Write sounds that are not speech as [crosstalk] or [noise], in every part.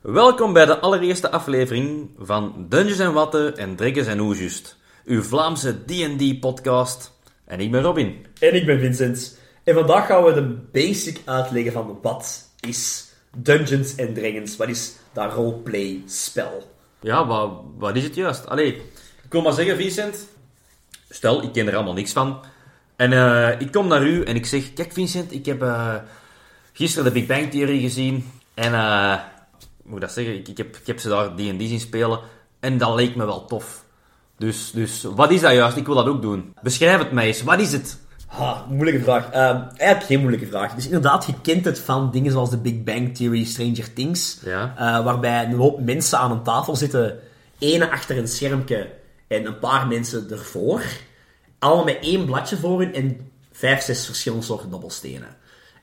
Welkom bij de allereerste aflevering van Dungeons en Watten en Dragons en Oejust, uw Vlaamse D&D-podcast. En ik ben Robin. En ik ben Vincent. En vandaag gaan we de basic uitleggen van wat is Dungeons and Dragons. Wat is dat roleplay-spel? Ja, wat, wat is het juist? Allee, ik wil maar zeggen, Vincent, stel, ik ken er allemaal niks van. En eh, ik kom naar u en ik zeg, kijk Vincent, ik heb eh, gisteren de Big Bang Theory gezien. En, eh, hoe moet ik dat zeggen, ik, ik, heb, ik heb ze daar D&D zien spelen. En dat leek me wel tof. Dus, dus wat is dat juist? Ik wil dat ook doen. Beschrijf het mij eens. Wat is het? Ha, moeilijke vraag. Ehm, eigenlijk geen moeilijke vraag. Dus inderdaad, je kent het van dingen zoals de Big Bang Theory, Stranger Things. Ja. eh, waarbij een hoop mensen aan een tafel zitten. ene achter een schermpje en een paar mensen ervoor. Allemaal met één bladje voor hun en vijf, zes verschillende soorten dobbelstenen.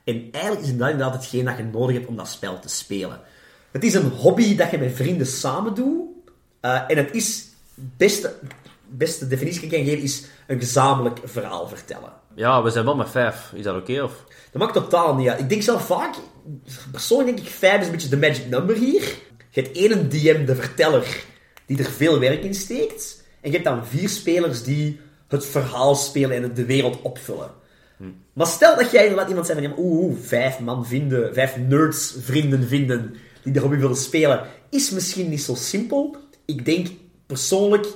En eigenlijk is dat inderdaad hetgeen dat je nodig hebt om dat spel te spelen. Het is een hobby dat je met vrienden samen doet. eh, en het is, beste, beste definitie die ik kan geven, is een gezamenlijk verhaal vertellen. Ja, we zijn wel met vijf. Is dat oké? of? Dat maakt totaal niet uit. Ik denk zelf vaak, persoonlijk denk ik, vijf is een beetje de magic number hier. Je hebt één DM, de verteller, die er veel werk in steekt. En je hebt dan vier spelers die het verhaal spelen en de wereld opvullen. Maar stel dat jij inderdaad iemand zijn van, oeh, vijf man vinden, vijf nerds vrienden vinden die de hobby willen spelen, is misschien niet zo simpel. Ik denk persoonlijk,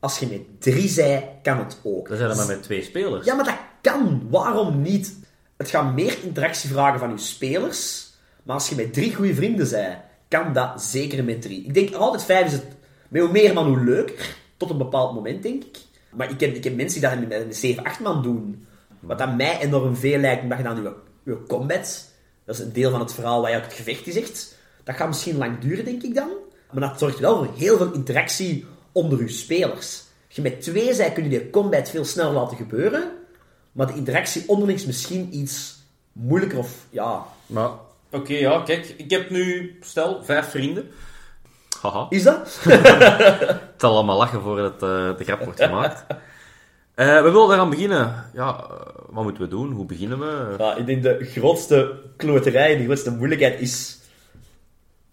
als je met drie zij, kan het ook. Dan zijn we maar met twee spelers. Ja, maar dat kan. Waarom niet? Het gaat meer interactie vragen van je spelers. Maar als je met drie goede vrienden bent, kan dat zeker met drie. Ik denk altijd vijf is het... Met hoe meer man, hoe leuker. Tot een bepaald moment, denk ik. Maar ik heb, ik heb mensen die dat met een 7, 8 man doen. Wat dat mij enorm veel lijkt, je dan je combat... Dat is een deel van het verhaal waar je ook het gevecht is echt. Dat gaat misschien lang duren, denk ik dan. Maar dat zorgt wel voor heel veel interactie onder je spelers. Als je met twee zij kun je de combat veel sneller laten gebeuren. Maar de interactie onderling is misschien iets moeilijker of ja. Maar, oké, ja, kijk. Ik heb nu, stel, vijf vrienden. Haha. Is dat? [laughs] Het zal allemaal lachen voordat eh, de grap wordt gemaakt. Eh, we willen eraan beginnen. Ja, eh, wat moeten we doen? Hoe beginnen we? Ja, ik denk de grootste kloterij, de grootste moeilijkheid is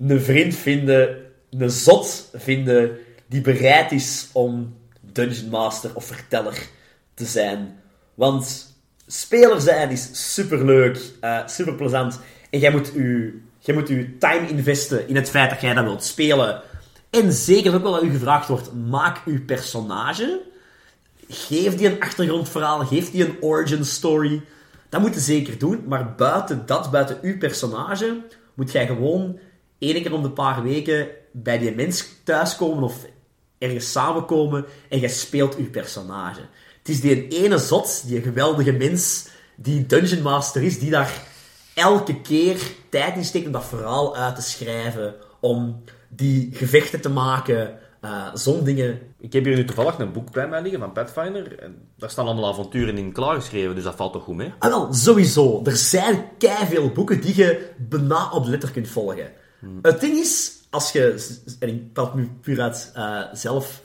een vriend vinden, een zot vinden die bereid is om Dungeon Master of verteller te zijn. Want speler zijn is superleuk, eh super plezant. En jij moet, je, jij moet je time investen in het feit dat jij dat wilt spelen. En zeker ook wel dat u gevraagd wordt, maak uw personage. Geef die een achtergrondverhaal, geef die een origin story. Dat moet je zeker doen, maar buiten dat, buiten uw personage, moet jij gewoon één keer om de paar weken bij die mens thuiskomen of ergens samenkomen en jij speelt uw personage. Het is die ene zot, die geweldige mens, die Dungeon Master is, die daar elke keer tijd in steekt om dat verhaal uit te schrijven, om die gevechten te maken, zo'n dingen. Ik heb hier nu toevallig een boek bij mij liggen van Pathfinder. En daar staan allemaal avonturen in klaargeschreven, dus dat valt toch goed mee? Ah, wel, sowieso. Er zijn veel boeken die je bijna op de letter kunt volgen. Het ding is, als je, en ik praat nu puur uit eh, zelf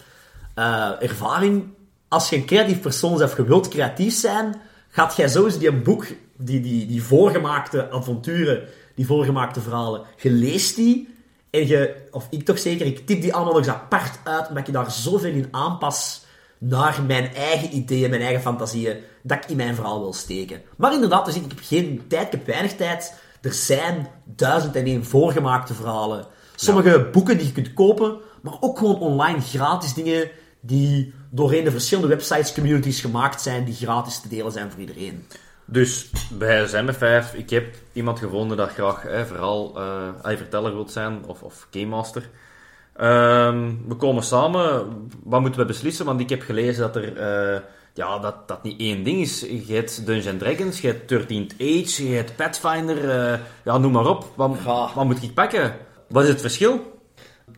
eh, ervaring, als je een creatief persoon bent of je wilt creatief zijn, gaat jij sowieso die een boek, die, die, die voorgemaakte avonturen, die voorgemaakte verhalen, je leest die en je, of ik toch zeker, ik tip die allemaal nog eens apart uit, omdat je daar zoveel in aanpas naar mijn eigen ideeën, mijn eigen fantasieën, dat ik in mijn verhaal wil steken. Maar inderdaad, dus ik heb geen tijd, ik heb weinig tijd. Er zijn duizend en één voorgemaakte verhalen. Sommige boeken die je kunt kopen, maar ook gewoon online gratis dingen die doorheen de verschillende websites, communities gemaakt zijn, die gratis te delen zijn voor iedereen. Dus met vijf. Ik heb iemand gevonden dat graag hè, vooral hij verteller wilt zijn, of, of game master. Ehm, we komen samen. Wat moeten we beslissen? Want ik heb gelezen dat er eh, ja, dat, dat niet één ding is. Je hebt Dungeons Dragons, je hebt 13th Age, je hebt Pathfinder. eh, ja, noem maar op. Wat, Ja. wat moet ik pakken? Wat is het verschil?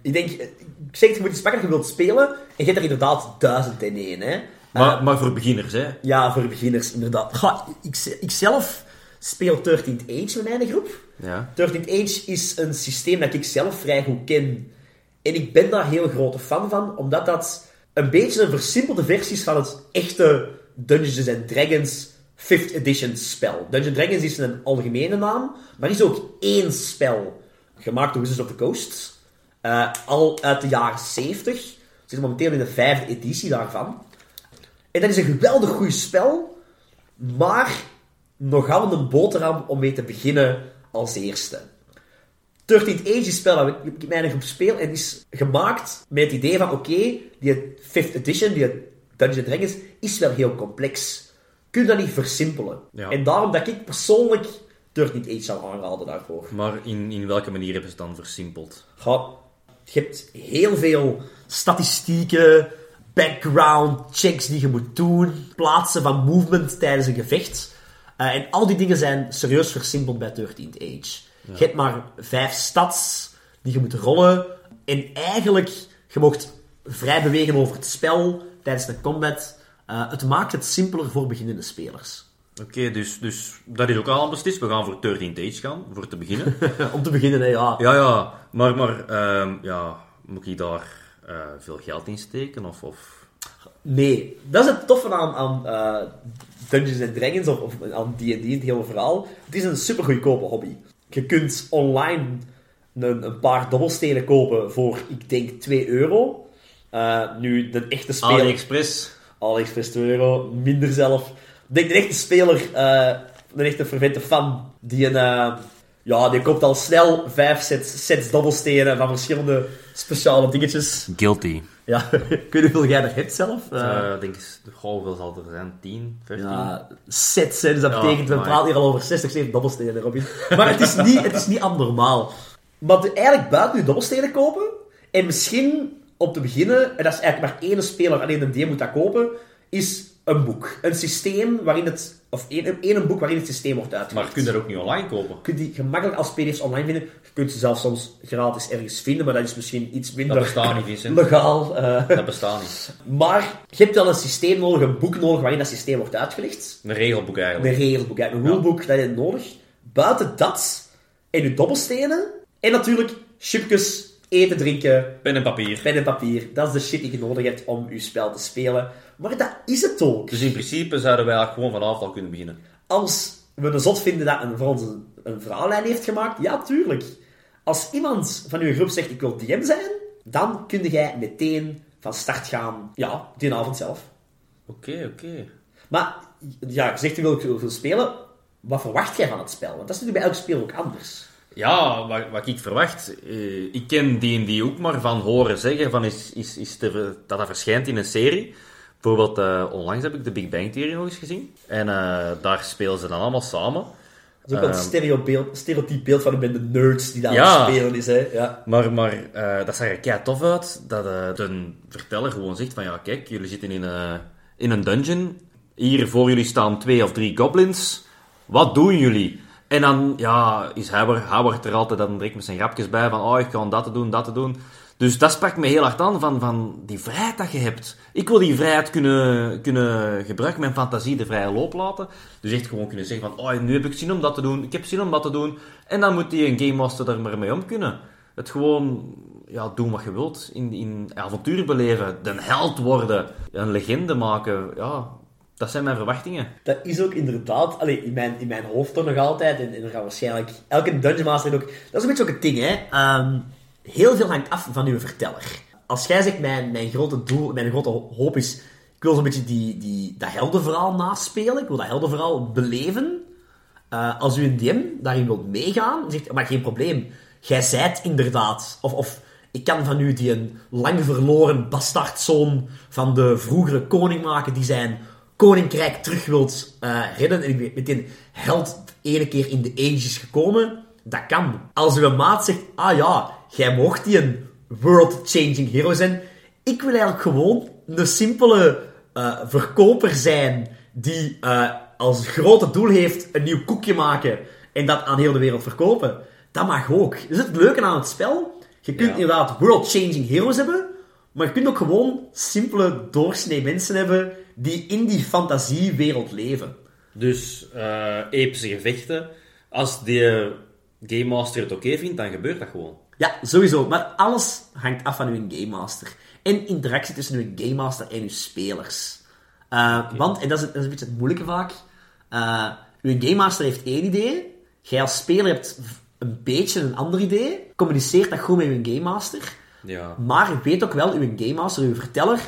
Ik denk, ik zeg je moet iets pakken dat je wilt spelen, en je hebt er inderdaad duizend en één, hè. Maar, maar voor beginners, hè? Ja, voor beginners, inderdaad. Ga, ik, ik zelf speel 13th Age met mijn groep. Ja. 13th Age is een systeem dat ik zelf vrij goed ken. En ik ben daar heel grote fan van, omdat dat een beetje een versimpelde versie van het echte Dungeons and Dragons 5th edition spel. Dungeons Dragons is een algemene naam, maar is ook één spel. Gemaakt door Wizards of the Coast. Eh, al uit de jaren 70. We zitten momenteel in de vijfde editie daarvan. En dat is een geweldig goed spel, maar nogal een boterham om mee te beginnen als eerste. 13th Age spel dat ik ik weinig op speel en is gemaakt met het idee van oké, die 5th edition, die Dungeons Dragons, is wel heel complex. Kun je dat niet versimpelen? Ja. En daarom dat ik persoonlijk 13th Age zou aanraden daarvoor. Maar in, in welke manier hebben ze het dan versimpeld? Ja, je hebt heel veel statistieken, background checks die je moet doen, plaatsen van movement tijdens een gevecht. Eh, en al die dingen zijn serieus versimpeld bij 13th Age. Je hebt maar vijf stats die je moet rollen. En eigenlijk, je mocht vrij bewegen over het spel tijdens de combat. Eh, het maakt het simpeler voor beginnende spelers. Oké, dus, dus dat is ook al beslist. We gaan voor 13 Age gaan, voor te beginnen. [laughs] Om te beginnen, hè, ja. ja, ja, maar, maar ehm, ja, moet ik daar eh, veel geld in steken? Of, of... Nee, dat is het toffe aan, aan eh, Dungeons Dragons of, of aan D&D, het hele verhaal. Het is een super goedkope hobby. Je kunt online een, een paar dobbelstenen kopen voor, ik denk, 2 euro. Eh, nu, de echte speler... AliExpress. AliExpress 2 euro, minder zelf. Ik denk de echte speler, eh de echte fervente fan, die een... eh, ja, die koopt al snel vijf sets, sets dobbelstenen van verschillende speciale dingetjes. Guilty. Ja, [laughs] ik weet niet hoeveel jij er hebt zelf. Eh, Eh, denk goh, hoeveel zal er zijn? 10, 15? Ja, sets, hè, dus dat Ja, betekent, we amai. praten hier al over 60, 70 dobbelstenen, Robin. Maar het is niet, het is niet abnormaal. Maar de, eigenlijk buiten je dobbelstenen kopen, en misschien om te beginnen, en dat is eigenlijk maar één speler, alleen een DM moet dat kopen, is een boek. Een systeem waarin het, of één, één boek waarin het systeem wordt uitgelegd. maar kun je dat ook niet online kopen? Je kunt die gemakkelijk als pdf's online vinden. Je kunt ze zelfs soms gratis ergens vinden, maar dat is misschien iets minder Dat bestaat niet, Vincent. legaal. eh. Dat bestaat niet. Maar je hebt wel een systeem nodig, een boek nodig waarin dat systeem wordt uitgelegd. Een regelboek eigenlijk. Een regelboek, een rulebook, dat is nodig. Buiten dat, en je dobbelstenen. En natuurlijk, chipjes, eten, drinken, Pen en papier. pen en papier. Dat is de shit die je nodig hebt om je spel te spelen. Maar dat is het ook. Dus in principe zouden wij eigenlijk gewoon vanavond al kunnen beginnen. Als we een zot vinden dat een, voor ons een, een verhaallijn heeft gemaakt, ja, tuurlijk. Als iemand van uw groep zegt, ik wil DM zijn, dan kun jij meteen van start gaan, ja, die avond zelf. Oké, oké. Maar, ja, je zegt, je wil, wil spelen. Wat verwacht jij van het spel? Want dat is natuurlijk bij elk spel ook anders. Ja, wat, wat ik verwacht. eh, ik ken D&D ook maar van horen zeggen van is, is, is dat dat verschijnt in een serie. Bijvoorbeeld, eh, onlangs heb ik de Big Bang Theory nog eens gezien. En eh, daar spelen ze dan allemaal samen. Dat is ook een Ehm. stereobeeld, stereotyp beeld van de nerds die daar Ja. aan het spelen is. Hè? Ja. Maar, maar dat zag er kei tof uit. Dat de verteller gewoon zegt van ja, kijk, jullie zitten in, in een dungeon. Hier voor jullie staan twee of drie goblins. Wat doen jullie? En dan ja, is Howard, Howard er altijd dan direct met zijn grapjes bij van oh, ik ga dat te doen, dat te doen. Dus dat sprak me heel hard aan van, van die vrijheid dat je hebt. Ik wil die vrijheid kunnen, kunnen gebruiken, mijn fantasie de vrije loop laten. Dus echt gewoon kunnen zeggen van, oh, nu heb ik zin om dat te doen, ik heb zin om dat te doen. En dan moet die een game master er maar mee om kunnen. Het gewoon, ja, doen wat je wilt. In, in avontuur beleven, de held worden, een legende maken. Ja, dat zijn mijn verwachtingen. Dat is ook inderdaad, allee, in, mijn, in mijn hoofd toch nog altijd, en, en er gaat waarschijnlijk elke Dungeon Master ook, dat is een beetje ook het ding, hè. Ehm, heel veel hangt af van uw verteller. Als jij zegt, mijn, mijn grote doel, mijn grote hoop is, ik wil zo'n beetje die, die, dat heldenverhaal naspelen, ik wil dat heldenverhaal beleven. Eh, als u een DM daarin wilt meegaan, zegt maar geen probleem. Jij zijt inderdaad, of, of ik kan van u die een lang verloren bastardzoon van de vroegere koning maken, die zijn koninkrijk terug wilt eh, redden. En ik ben meteen held ene keer in de ages gekomen. Dat kan. Als uw maat zegt, ah ja, jij mocht die een world-changing hero zijn. Ik wil eigenlijk gewoon een simpele eh, verkoper zijn die eh, als grote doel heeft een nieuw koekje maken en dat aan heel de wereld verkopen. Dat mag ook. Dat is het leuke aan het spel. Je kunt Ja. inderdaad world-changing heroes hebben, maar je kunt ook gewoon simpele doorsnee mensen hebben die in die fantasiewereld leven. Dus eh, epische gevechten. Als de Game Master het oké vindt, dan gebeurt dat gewoon. Ja, sowieso. Maar alles hangt af van uw Game Master. En interactie tussen uw Game Master en uw spelers. Eh, Want, en dat is, dat is een beetje het moeilijke vaak, eh, uw Game Master heeft één idee, jij als speler hebt een beetje een ander idee. Communiceert dat goed met uw Game Master. Ja. Maar weet ook wel, uw Game Master, uw verteller,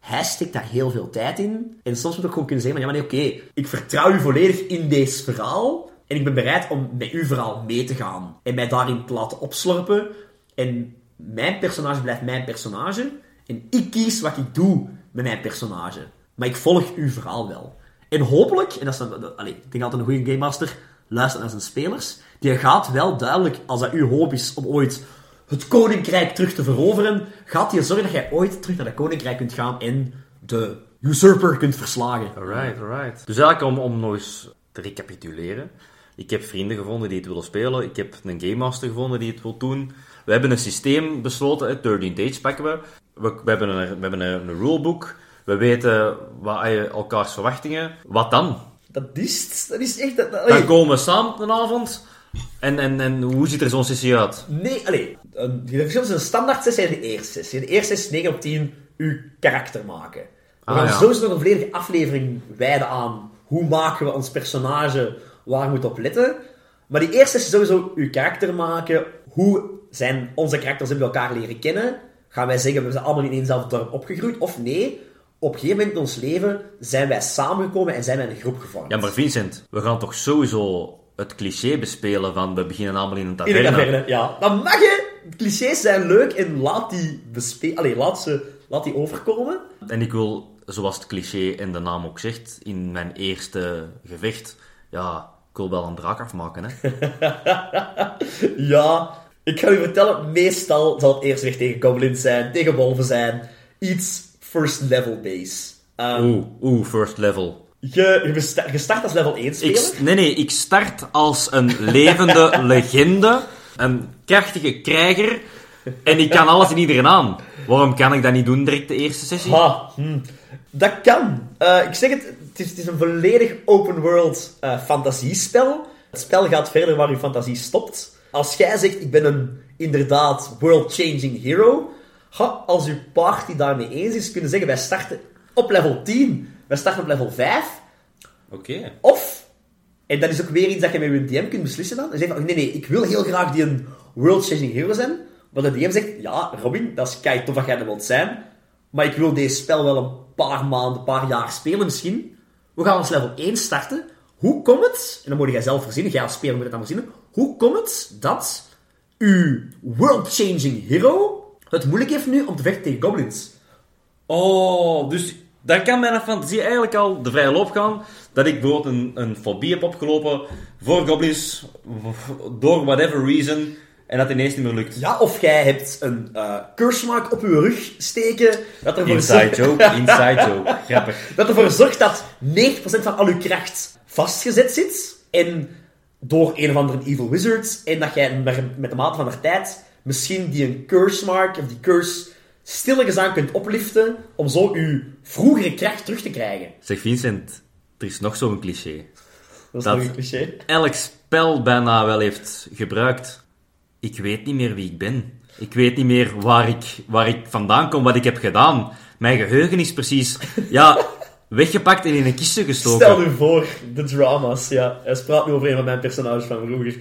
hij steekt daar heel veel tijd in. En soms moet ik gewoon kunnen zeggen van, ja, maar nee, oké, ik vertrouw u volledig in deze verhaal. En ik ben bereid om met uw verhaal mee te gaan. En mij daarin te laten opslurpen. En mijn personage blijft mijn personage. En ik kies wat ik doe met mijn personage. Maar ik volg uw verhaal wel. En hopelijk, en dat is dat- allee, ik denk altijd een goede Game Master luistert naar zijn spelers. Die gaat wel duidelijk, als dat uw hoop is om ooit het koninkrijk terug te veroveren, gaat hij zorgen dat jij ooit terug naar dat koninkrijk kunt gaan en de usurper kunt verslagen. Alright, alright. Dus eigenlijk om, om nog eens te recapituleren. Ik heb vrienden gevonden die het willen spelen. Ik heb een Game Master gevonden die het wil doen. We hebben een systeem besloten. hè, 13 Days pakken we. We, we hebben, een, we hebben een, een rulebook. We weten wat je elkaars verwachtingen. Wat dan? Dat is, dat is echt... Dat, dat- Dan komen we samen een avond. En, en, en hoe ziet er zo'n sessie uit? Nee, allee. De verschil tussen een standaard sessie en de eerste sessie. De eerste is 9 op 10 uw karakter maken. We Ah, gaan ja. sowieso nog een volledige aflevering wijden aan hoe maken we ons personage, waar we moeten op letten. Maar die eerste is sowieso uw karakter maken. Hoe zijn onze karakters hebben we elkaar leren kennen? Gaan wij zeggen, we zijn allemaal in éénzelfde dorp opgegroeid? Of nee, op een gegeven moment in ons leven zijn wij samengekomen en zijn wij een groep gevormd. Ja, maar Vincent, we gaan toch sowieso het cliché bespelen van we beginnen allemaal in een In de taverne. taverne, ja. Dan mag je. Clichés zijn leuk en laat die bespe... Allee, laat, ze, laat die overkomen. En ik wil, zoals het cliché en de naam ook zegt, in mijn eerste gevecht, ja, ik wil wel een draak afmaken, hè. [laughs] Ja, ik ga u vertellen, meestal zal het eerst weer tegen goblins zijn, tegen wolven zijn. Iets first level base. Ehm, Oeh, oeh, first level. Je, je, je start als level 1 Ik, speler. nee, nee, ik start als een levende [laughs] legende, een krachtige krijger, en ik kan alles en iedereen aan. Waarom kan ik dat niet doen direct de eerste sessie? Ha, hm. Dat kan. Eh, ik zeg het, het is, het is een volledig open world eh, fantasiespel. Het spel gaat verder waar uw fantasie stopt. Als jij zegt, ik ben een inderdaad world-changing hero, ha, als uw party daarmee eens is, kunnen zeggen, wij starten op level 10, wij starten op level 5, Oké. of, en dat is ook weer iets dat je met je DM kunt beslissen dan, en zeggen van, nee, nee, ik wil heel graag die een world-changing hero zijn, maar de DM zegt, ja, Robin, dat is kei tof dat jij dat wilt zijn, maar ik wil deze spel wel een paar maanden, een paar jaar spelen misschien. We gaan als level 1 starten. Hoe komt het, en dan moet jij zelf verzinnen, jij als speler moet het dan verzinnen, hoe komt het dat uw world-changing hero het moeilijk heeft nu om te vechten tegen goblins? Oh, dus dan kan mijn fantasie eigenlijk al de vrije loop gaan dat ik bijvoorbeeld een, een fobie heb opgelopen voor goblins, door whatever reason, en dat ineens niet meer lukt. Ja, of jij hebt een eh curse mark op je rug steken, dat ervoor Inside joke, [laughs] inside joke. Grappig. Dat ervoor zorgt dat 90% van al uw kracht vastgezet zit. En door een of andere evil wizard. En dat jij met met de mate van de tijd misschien die een curse mark, of die curse, stilletjes aan kunt opliften. Om zo uw vroegere kracht terug te krijgen. Zeg Vincent, er is nog zo'n cliché. Dat is Dat- nog een cliché. Elk spel bijna wel heeft gebruikt. Ik weet niet meer wie ik ben. Ik weet niet meer waar ik, waar ik vandaan kom, wat ik heb gedaan. Mijn geheugen is precies, ja, [laughs] weggepakt en in een kistje gestoken. Stel u voor, de drama's, ja. Hij praat nu over een van mijn personages van vroeger.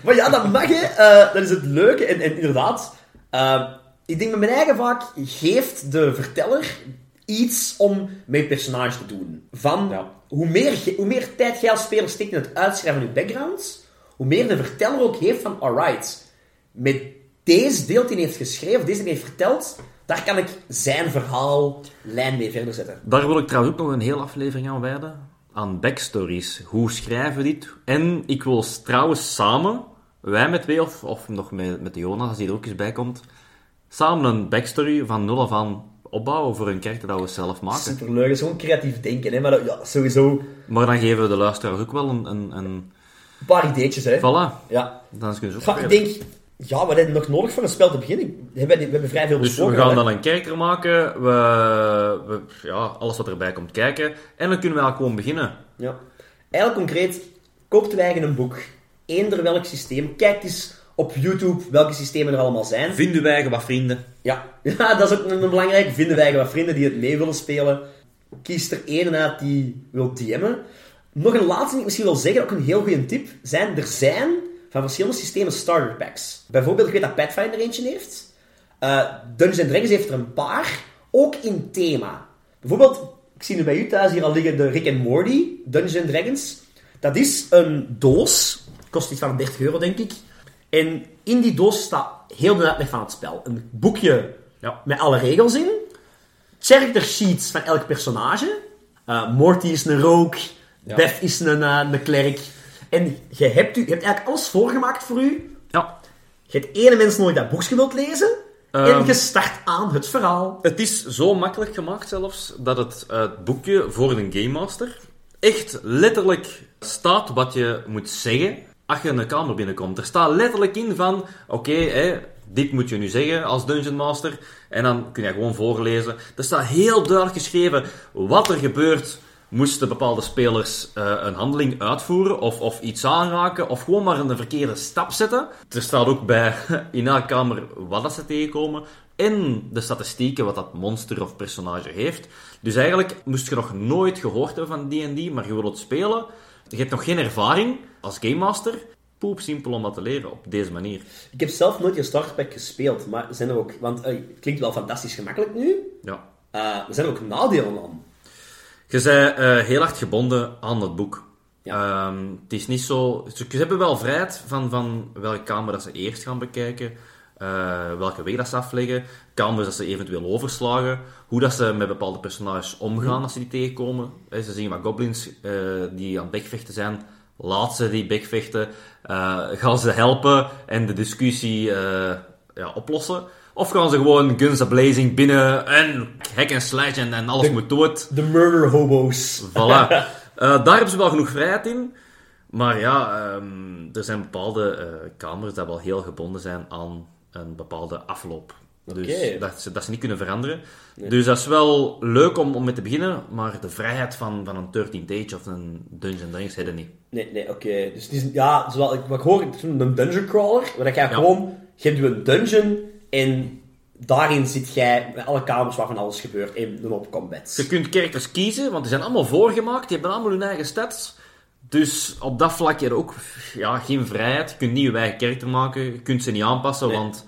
Maar ja, dat mag, hè. Eh, dat is het leuke. En, en inderdaad, eh, ik denk met mijn eigen vaak, geeft de verteller iets om met je personage te doen. Van, Ja. hoe, meer, hoe meer tijd jij als speler steekt in het uitschrijven van je backgrounds, hoe meer de verteller ook heeft van, alright, met deze deel die hij heeft geschreven, deze die hij heeft verteld, daar kan ik zijn verhaal lijn mee verder zetten. Daar wil ik trouwens ook nog een hele aflevering aan wijden. Aan backstories. Hoe schrijven we dit? En ik wil trouwens samen, wij met twee of, of nog met, met de Jonas, als die er ook eens bij komt, samen een backstory van nul af aan opbouwen voor een karakter dat we zelf maken. Superleuk, dat is gewoon creatief denken, hè. Maar dat- ja, sowieso Maar dan geven we de luisteraars ook wel een... een, een... een paar ideetjes, hè. Voilà. Ja. Dan ze ook Ga, ik denk, ja, wat heb je nog nodig voor een spel te beginnen? We hebben, we hebben vrij veel Dus we besproken. gaan dan een karakter maken, we, we, ja, alles wat erbij komt kijken, en dan kunnen we eigenlijk gewoon beginnen. Ja. Eigenlijk concreet, koopt wij eigen een boek. Eender welk systeem. Kijk eens op YouTube welke systemen er allemaal zijn. Vinden wij wat vrienden. Ja, [laughs] ja dat is ook een, een belangrijk. Vinden wij wat vrienden die het mee willen spelen. Kies er één uit die wil DM'en. Nog een laatste die ik misschien wil zeggen, ook een heel goede tip, zijn, er zijn van verschillende systemen starter packs. Bijvoorbeeld, ik weet dat Pathfinder eentje heeft. Eh Dungeons Dragons heeft er een paar, ook in thema. Bijvoorbeeld, ik zie nu bij u thuis hier al liggen de Rick and Morty Dungeons Dragons. Dat is een doos, kost iets van 30 euro denk ik. En in die doos staat heel de uitleg van het spel. Een boekje Ja. met alle regels in. Character sheets van elk personage. Eh, Morty is een rook. Beth is een, eh, een klerk. En je hebt, u, je hebt eigenlijk alles voorgemaakt voor u. Ja. Je hebt ene mens nodig dat boekje wilt lezen. en Ehm. je start aan het verhaal. Het is zo makkelijk gemaakt zelfs, dat het, eh, het boekje voor een Game Master echt letterlijk staat wat je moet zeggen als je een kamer binnenkomt. Er staat letterlijk in van, oké, dit moet je nu zeggen als Dungeon Master. En dan kun je gewoon voorlezen. Er staat heel duidelijk geschreven wat er gebeurt moesten bepaalde spelers eh, een handeling uitvoeren of, of iets aanraken of gewoon maar een verkeerde stap zetten. Er staat ook bij [laughs] in elke kamer wat dat ze tegenkomen en de statistieken wat dat monster of personage heeft. Dus eigenlijk moest je nog nooit gehoord hebben van D&D, maar je wil het spelen. Je hebt nog geen ervaring als Game Master. Poep simpel om dat te leren op deze manier. Ik heb zelf nooit je starter pack gespeeld. Maar zijn er ook... Want eh, het klinkt wel fantastisch gemakkelijk nu. Ja. Eh, er zijn er ook nadelen aan. Je bent eh, heel hard gebonden aan het boek. Ja. Ehm, het is niet zo... Ze ze hebben wel vrijheid van, van welke kamer dat ze eerst gaan bekijken, eh, welke weg dat ze afleggen, kamers dat ze eventueel overslagen, hoe dat ze met bepaalde personages omgaan als ze die tegenkomen. Ze zien wat goblins eh, die aan het bekvechten zijn, laat ze die bekvechten, eh, gaan ze helpen en de discussie ja, oplossen. Of gaan ze gewoon guns a blazing binnen en hack en slash en, en alles moet dood. De murder hobo's. Voilà. [laughs] Daar hebben ze wel genoeg vrijheid in. Maar ja, ehm, er zijn bepaalde kamers dat wel heel gebonden zijn aan een bepaalde afloop. Dus dat, ze, dat ze niet kunnen veranderen. Dus dat is wel leuk om, om mee te beginnen, maar de vrijheid van, van een 13th Age of een Dungeon Dragons hebben niet. Nee, nee, oké. Dus het is, ja, zowel, ik, wat ik hoor, het is een dungeon crawler, waar jij Ja. gewoon, je hebt je een dungeon en daarin zit jij met alle kamers waarvan alles gebeurt in hoop combats. Je kunt characters kiezen, want die zijn allemaal voorgemaakt. Die hebben allemaal hun eigen stats. Dus op dat vlak heb je ook ja, geen vrijheid. Je kunt niet je eigen karakter maken. Je kunt ze niet aanpassen, Nee. want...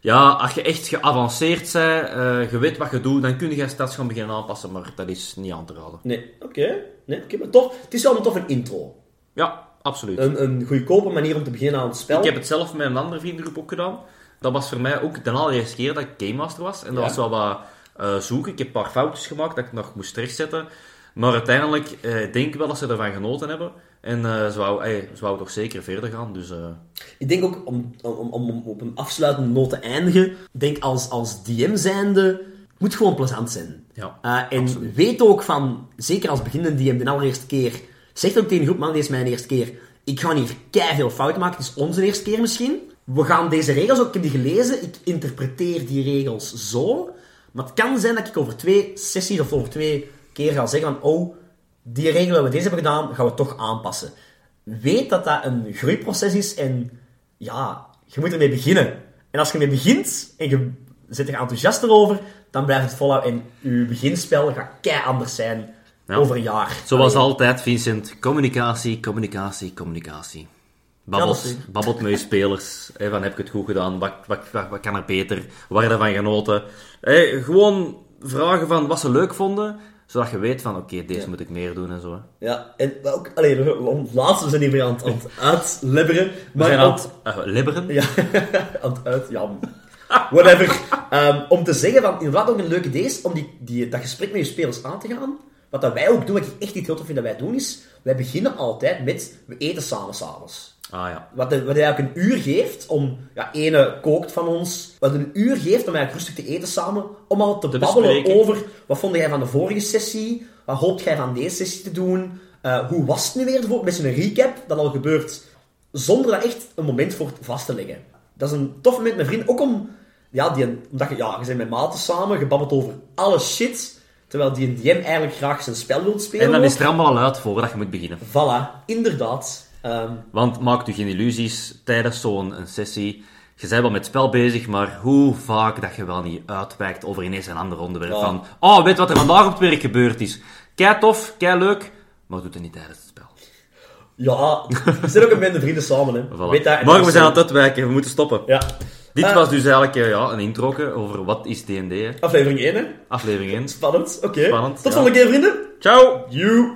Ja, als je echt geavanceerd bent, eh, je weet wat je doet, dan kun je stats gaan beginnen aanpassen, maar dat is niet aan te raden. Nee, oké. Nee, maar tof. Het is wel een toffe intro. Ja, absoluut. Een, een goedkope manier om te beginnen aan het spel. Ik heb het zelf met een andere vriendengroep ook gedaan. Dat was voor mij ook de allereerste keer dat ik Game Master was. En dat Ja. was wel wat eh, zoeken. Ik heb een paar foutjes gemaakt dat ik nog moest rechtzetten. Maar uiteindelijk eh, denk ik wel dat ze ervan genoten hebben. En eh ze, wou, ze wou toch zeker verder gaan. Dus eh, Ik denk ook, om, om, om, om op een afsluitende noot te eindigen, denk als, als DM zijnde, het moet gewoon plezant zijn. ja. Uh, en Absoluut. weet ook van, zeker als beginnende DM de allereerste keer, zegt ook tegen groep, man, dit is mijn eerste keer. Ik ga hier veel fouten maken, het is onze eerste keer misschien. We gaan deze regels ook, ik heb die gelezen, ik interpreteer die regels zo. Maar het kan zijn dat ik over twee sessies of over twee keer ga zeggen van, oh, die regel waar we deze hebben gedaan, gaan we toch aanpassen. Weet dat dat een groeiproces is en ja, je moet ermee beginnen. En als je ermee begint en je zit er enthousiast over, dan blijft het volhouden en je beginspel gaat kei anders zijn Ja. over een jaar. Zoals Allee. altijd, Vincent. Communicatie, communicatie, communicatie. Ja, Babbelt, zeker. babbelt met je spelers. Van, heb ik het goed gedaan? Wat, wat, wat, wat kan er beter? Waar heb je van genoten? Gewoon vragen van wat ze leuk vonden. Zodat je weet van, oké, deze Ja. moet ik meer doen en zo. Hè. Ja, en ook, allee, we- we- laatst, we zijn hier weer aan het, aan het uitlebberen. We Maar zijn om- aan het eh, libberen. Ja, [laughs] aan het uit, ja. Whatever. Ehm, om te zeggen van, inderdaad ook een leuk idee is om die, die, dat gesprek met je spelers aan te gaan. Wat dat wij ook doen, wat ik echt niet heel tof vind dat wij doen, is, wij beginnen altijd met, we eten samen s'avonds. Ah ja. Wat, wat hij eigenlijk een uur geeft om, ja, ene kookt van ons, wat een uur geeft om eigenlijk rustig te eten samen, om al te, Te babbelen bespreken. over, wat vond jij van de vorige sessie, wat hoopt jij van deze sessie te doen, Eh, hoe was het nu weer, bijvoorbeeld, met zo'n recap, dat al gebeurt, zonder daar echt een moment voor vast te leggen. Dat is een tof moment met vrienden, ook om, ja, die, omdat je, ja, je bent met maten samen, je babbelt over alle shit, terwijl die een DM eigenlijk graag zijn spel wil spelen. En dan is er allemaal al uit voordat je moet beginnen. Voilà, inderdaad. Ehm, Want maak u geen illusies tijdens zo'n sessie. Je bent wel met het spel bezig, maar hoe vaak dat je wel niet uitwijkt over ineens een ander onderwerp. Ja. Van, oh, weet wat er vandaag op het werk gebeurd is. Kei tof, kei leuk, maar doe het niet tijdens het spel. Ja, we zijn ook een bende vrienden samen, hè. Voilà. Weet dat? dat we zijn aan is- het uitwijken, we moeten stoppen. Ja. Dit Ah. was dus eigenlijk eh, ja, een intro over wat is D&D. Aflevering 1, hè. aflevering 1. Spannend, oké. Spannend, Tot ja. volgende keer, vrienden. Ciao! You.